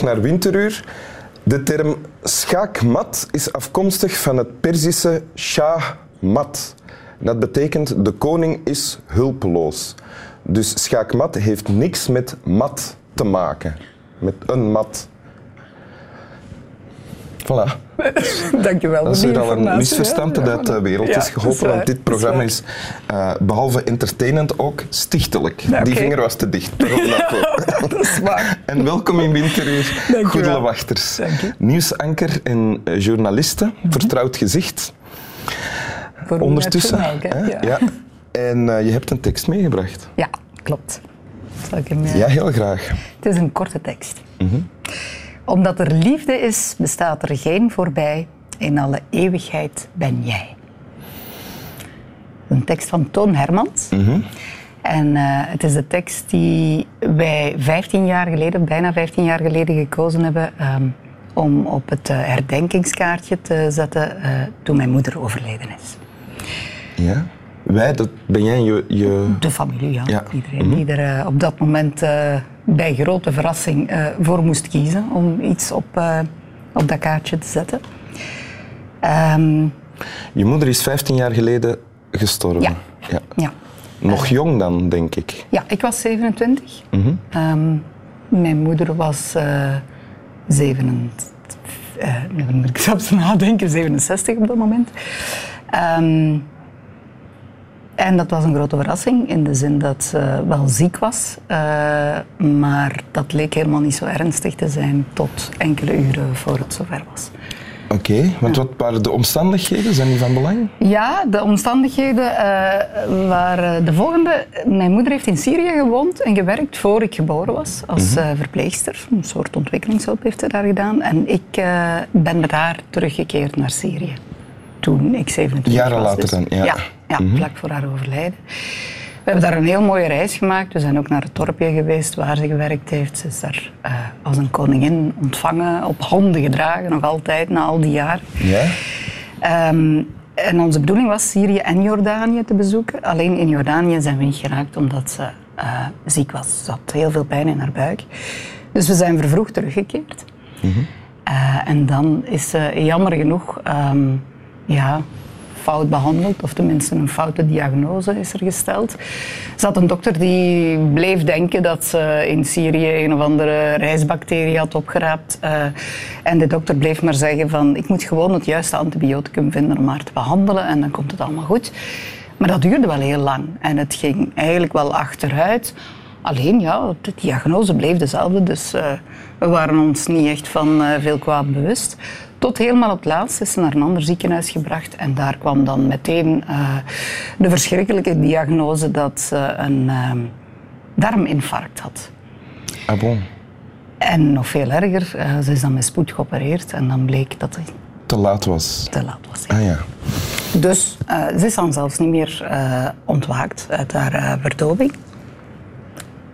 Naar Winteruur. De term schaakmat is afkomstig van het Perzische shah mat. Dat betekent de koning is hulpeloos. Dus schaakmat heeft niks met mat te maken. Met een mat. Voilà. Dankjewel. Dat is weer al een misverstand hè. dat uit de wereld Ja, is geholpen. want dit programma is eh, behalve entertainend ook stichtelijk. Die vinger was te dicht. Dat is waar. En welkom in Winteruur, Dank u goede wel. wachters. Nieuwsanker en eh, journaliste, vertrouwd gezicht. Voor Ondertussen. hè. Ja. Ja. En eh, je hebt een tekst meegebracht. Ja, klopt. Zal ik hem, Ja, heel graag. Het is een korte tekst. Mhm. Omdat er liefde is, bestaat er geen voorbij. In alle eeuwigheid ben jij. Een tekst van Toon Hermans. Mhm. En eh, het is de tekst die wij 15 jaar geleden, bijna 15 jaar geleden, gekozen hebben ehm, om op het eh, herdenkingskaartje te zetten eh, toen mijn moeder overleden is. Ja. Wij, dat ben jij en je... je... De familie, ja. Ja. Iedereen die er op dat moment bij grote verrassing eh, voor moest kiezen om iets op, eh, op dat kaartje te zetten. Ehm, je moeder is 15 jaar geleden gestorven. Ja. ja. ja. Nog jong dan, denk ik. ja, ik was 27. Mhm. Ehm, mijn moeder was eh 27. eh, nu moet ik zelfs nadenken, 67 op dat moment. Ehm, en dat was een grote verrassing in de zin dat ze wel ziek was, eh, maar dat leek helemaal niet zo ernstig te zijn tot enkele uren voor het zover was. Oké, want wat waren de omstandigheden? Zijn die van belang? Ja, de omstandigheden eh, waren de volgende. Mijn moeder heeft in Syrië gewoond en gewerkt voor ik geboren was als eh, verpleegster. Een soort ontwikkelingshulp heeft ze daar gedaan. En ik ben met haar teruggekeerd naar Syrië. Toen ik 27 Jaren was. later dus- dan, ja. Ja, ja, vlak voor haar overlijden. We hebben daar een heel mooie reis gemaakt. We zijn ook naar het dorpje geweest waar ze gewerkt heeft. Ze is daar eh, als een koningin ontvangen, op handen gedragen, nog altijd, na al die jaren. Ja. Ehm, en onze bedoeling was Syrië en Jordanië te bezoeken. Alleen in Jordanië zijn we niet geraakt omdat ze eh, ziek was. Ze had heel veel pijn in haar buik. Dus we zijn vervroegd teruggekeerd. Eh, en dan is ze jammer genoeg ehm, ja, fout behandeld, of tenminste een foute diagnose is er gesteld. Had een dokter die bleef denken dat ze in Syrië een of andere reisbacterie had opgeraapt. Eh, en de dokter bleef maar zeggen van ik moet gewoon het juiste antibioticum vinden om haar te behandelen en dan komt het allemaal goed. Maar dat duurde wel heel lang en het ging eigenlijk wel achteruit. Alleen ja, de diagnose bleef dezelfde, dus eh, we waren ons niet echt van eh, veel kwaad bewust. Tot helemaal op het laatst is ze naar een ander ziekenhuis gebracht en daar kwam dan meteen eh, de verschrikkelijke diagnose dat ze een ehm, darminfarct had. Ah bon. En nog veel erger, eh, ze is dan met spoed geopereerd en dan bleek dat het Te laat was. te laat was. Ah ja. Dus eh, ze is dan zelfs niet meer ontwaakt uit haar verdoving.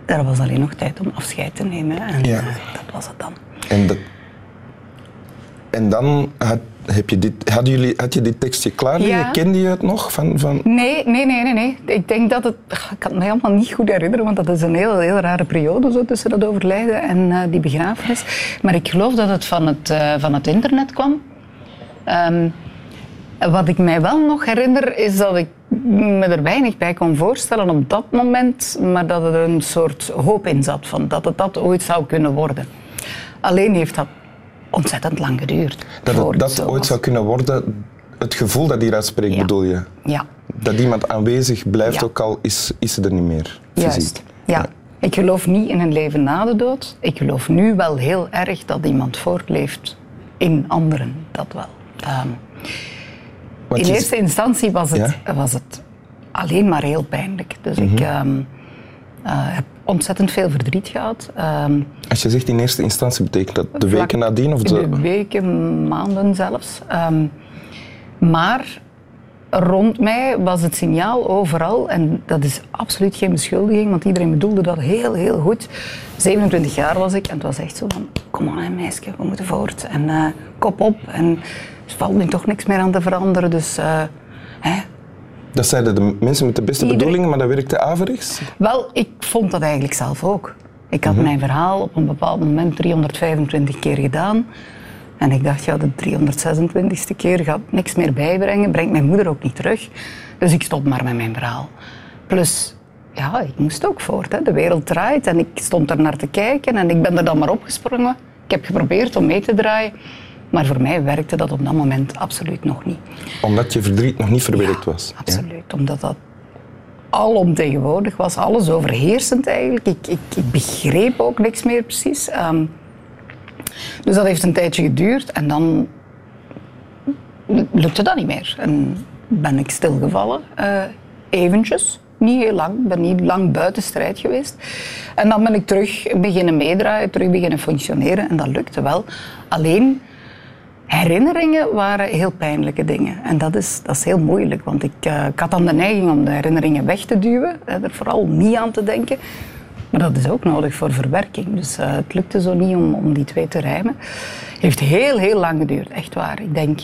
Er was alleen nog tijd om afscheid te nemen en Ja. dat was het dan. En, dat... en dan had, heb je dit, hadden jullie, had je dit tekstje klaar liggen? Ja. Kende je het nog? Van, van... Nee, nee, nee, nee, nee. Ik denk dat het... Ik kan het me helemaal niet goed herinneren, want dat is een heel, heel rare periode zo, tussen dat overlijden en eh, die begrafenis. Maar ik geloof dat het van het, eh, van het internet kwam. Ehm, wat ik mij wel nog herinner, is dat ik me er weinig bij kon voorstellen op dat moment, maar dat er een soort hoop in zat van dat het dat ooit zou kunnen worden. Alleen heeft dat ontzettend lang geduurd. Dat het ooit was. zou kunnen worden, het gevoel dat hieruit spreekt, Ja. bedoel je? Ja, Dat iemand aanwezig blijft, Ja. ook al is, is ze er niet meer. Fysiek. Juist. Ja. Ik geloof niet in een leven na de dood. Ik geloof nu wel heel erg dat iemand voortleeft in anderen. Dat wel. Ehm, in eerste instantie was het? Mhm. was het alleen maar heel pijnlijk. Dus ik ehm, eh, heb ontzettend veel verdriet gehad. Ehm, Als je zegt in eerste instantie, betekent dat de weken nadien? Of de... de weken, maanden zelfs. Ehm, maar rond mij was het signaal overal, en dat is absoluut geen beschuldiging, want iedereen bedoelde dat heel, heel goed. 27 jaar was ik en het was echt zo van, kom aan meisje, we moeten voort. En eh, kop op, en er valt nu toch niks meer aan te veranderen, dus... eh, hè. Dat zeiden de mensen met de beste bedoelingen, maar dat werkte averechts. Wel, ik vond dat eigenlijk zelf ook. Ik had mijn verhaal op een bepaald moment 325 keer gedaan. En ik dacht, ja, de 326ste keer gaat niks meer bijbrengen, brengt mijn moeder ook niet terug. Dus ik stop maar met mijn verhaal. Plus, ja, ik moest ook voort. Hè. De wereld draait en ik stond er naar te kijken en ik ben er dan maar opgesprongen. Ik heb geprobeerd om mee te draaien, maar voor mij werkte dat op dat moment absoluut nog niet. Omdat je verdriet nog niet verwerkt was. Ja. Absoluut, omdat dat alomtegenwoordig was, alles overheersend eigenlijk. Ik, ik, ik begreep ook niks meer precies. Ehm, dus dat heeft een tijdje geduurd en dan lukte dat niet meer. En ben ik stilgevallen, eh, eventjes. Niet heel lang, ik ben niet lang buiten strijd geweest. En dan ben ik terug beginnen meedraaien, terug beginnen functioneren en dat lukte wel. Alleen herinneringen waren heel pijnlijke dingen. En dat is, dat is heel moeilijk, want ik, eh, had dan de neiging om de herinneringen weg te duwen, er vooral niet aan te denken. Maar dat is ook nodig voor verwerking. Dus eh, het lukte zo niet om, om die twee te rijmen. Het heeft heel, heel lang geduurd, echt waar. Ik denk,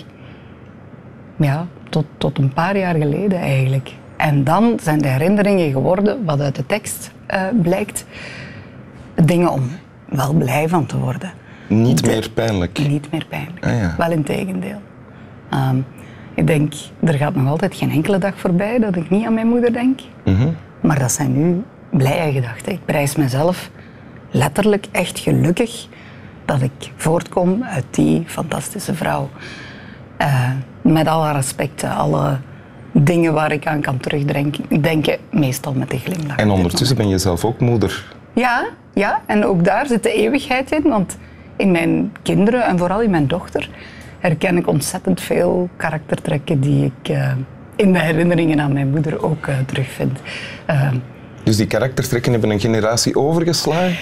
ja, tot, tot een paar jaar geleden eigenlijk. En dan zijn de herinneringen geworden, wat uit de tekst uh, blijkt, dingen om wel blij van te worden. Niet meer pijnlijk? Niet meer pijnlijk, ah, ja. wel in tegendeel. Um, ik denk, er gaat nog altijd geen enkele dag voorbij dat ik niet aan mijn moeder denk. Mm -hmm. Maar dat zijn nu blije gedachten. Ik prijs mezelf letterlijk echt gelukkig dat ik voortkom uit die fantastische vrouw. Uh, met alle respecten, alle dingen waar ik aan kan terugdenken, meestal met een glimlach. En ondertussen ben je zelf ook moeder. Ja, ja, en ook daar zit de eeuwigheid in, want in mijn kinderen en vooral in mijn dochter herken ik ontzettend veel karaktertrekken die ik uh, in de herinneringen aan mijn moeder ook uh, terugvind. Uh, dus die karaktertrekken hebben een generatie overgeslagen?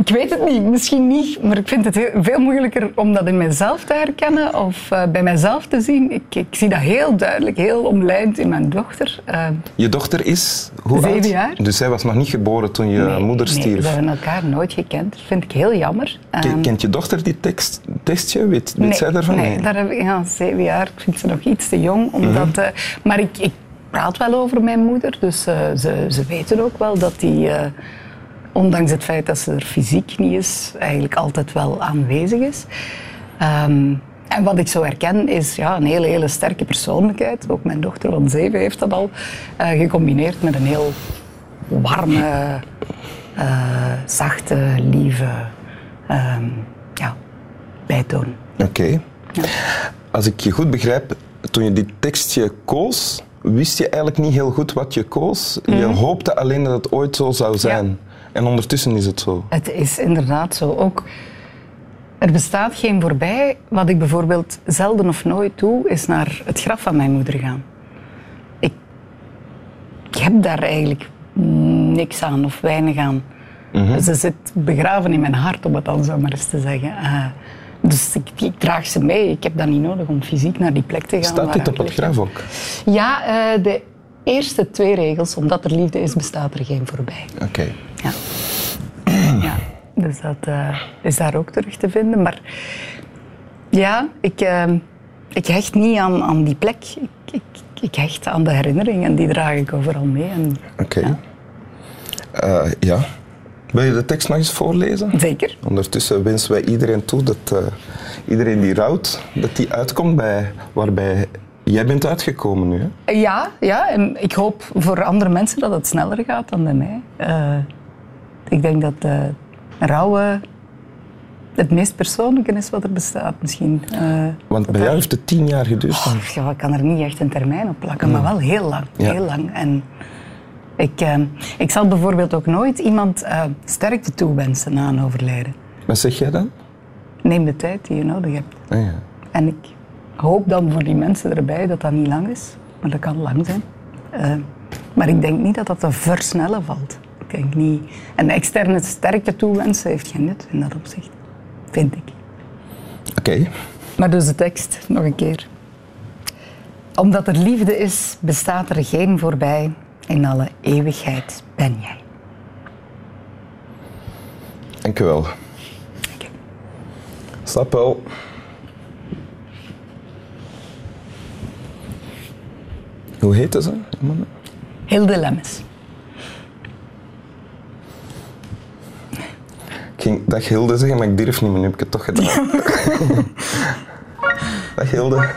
Ik weet het niet, misschien niet, maar ik vind het heel, veel moeilijker om dat in mezelf te herkennen of uh, bij mijzelf te zien. Ik, ik, zie dat heel duidelijk, heel omlijnd in mijn dochter. Uh, je dochter is hoe zeven oud? jaar. Dus zij was nog niet geboren toen je nee, moeder nee, stierf? we hebben elkaar nooit gekend. Dat vind ik heel jammer. Um, Kent je dochter die tekst, tekstje? Weet, weet nee, zij daarvan? Nee, daar heb ik, ja, zeven jaar. Ik vind ze nog iets te jong. Omdat, mm -hmm. uh, maar ik, ik, praat wel over mijn moeder, dus ze, ze weten ook wel dat die ondanks het feit dat ze er fysiek niet is, eigenlijk altijd wel aanwezig is. Um, en wat ik zo herken is ja, een hele, hele sterke persoonlijkheid. Ook mijn dochter van zeven heeft dat al uh, gecombineerd met een heel warme, uh, zachte, lieve um, ja, bijtoon. Oké. Okay. Ja. Als ik je goed begrijp, toen je dit tekstje koos, wist je eigenlijk niet heel goed wat je koos. Mm. Je hoopte alleen dat het ooit zo zou zijn. Ja. En ondertussen is het zo. Het is inderdaad zo. Ook, er bestaat geen voorbij. Wat ik bijvoorbeeld zelden of nooit doe, is naar het graf van mijn moeder gaan. Ik, ik heb daar eigenlijk niks aan of weinig aan. Mm -hmm. Ze zit begraven in mijn hart, om het dan zo maar eens te zeggen. Uh, dus ik, ik, draag ze mee. Ik heb dat niet nodig om fysiek naar die plek te gaan. Staat dit op het graf ook? Ja, uh, de eerste twee regels, omdat er liefde is, bestaat er geen voorbij. Oké. Okay. Ja. ja. Dus dat uh, is daar ook terug te vinden. Maar ja, ik, uh, ik hecht niet aan, aan die plek. Ik, ik, ik hecht aan de herinneringen en die draag ik overal mee. Oké. Okay. Ja. Ja. Wil je de tekst nog eens voorlezen? Zeker. Ondertussen wensen wij iedereen toe dat iedereen die rouwt, dat die uitkomt bij, waarbij Jij bent uitgekomen nu, hè? Ja, ja, en ik hoop voor andere mensen dat het sneller gaat dan bij mij. Uh, ik denk dat uh, rouwen het meest persoonlijke is wat er bestaat, misschien. Uh, Want bij jou heeft het tien jaar geduurd. Oh, ja, ik kan er niet echt een termijn op plakken, maar wel heel lang. Ja. Heel lang. En ik, ik zal bijvoorbeeld ook nooit iemand sterkte toewensen na een overlijden. Wat zeg jij dan? Neem de tijd die je nodig hebt. Ah, ja. En ik hoop dan voor die mensen erbij dat dat niet lang is. Maar dat kan lang zijn. Uh, maar ik denk niet dat dat te versnellen valt. Ik denk niet. En externe sterke toewensen heeft geen nut in dat opzicht. Vind ik. Oké. Okay. Maar dus de tekst, nog een keer. Omdat er liefde is, bestaat er geen voorbij. In alle eeuwigheid ben jij. Dank u wel. Okay. Slap wel. Hoe heette ze? Hilde Lemmes. Ik ging dag Hilde zeggen, maar ik durf niet, maar nu heb ik het toch gedaan. dag Hilde.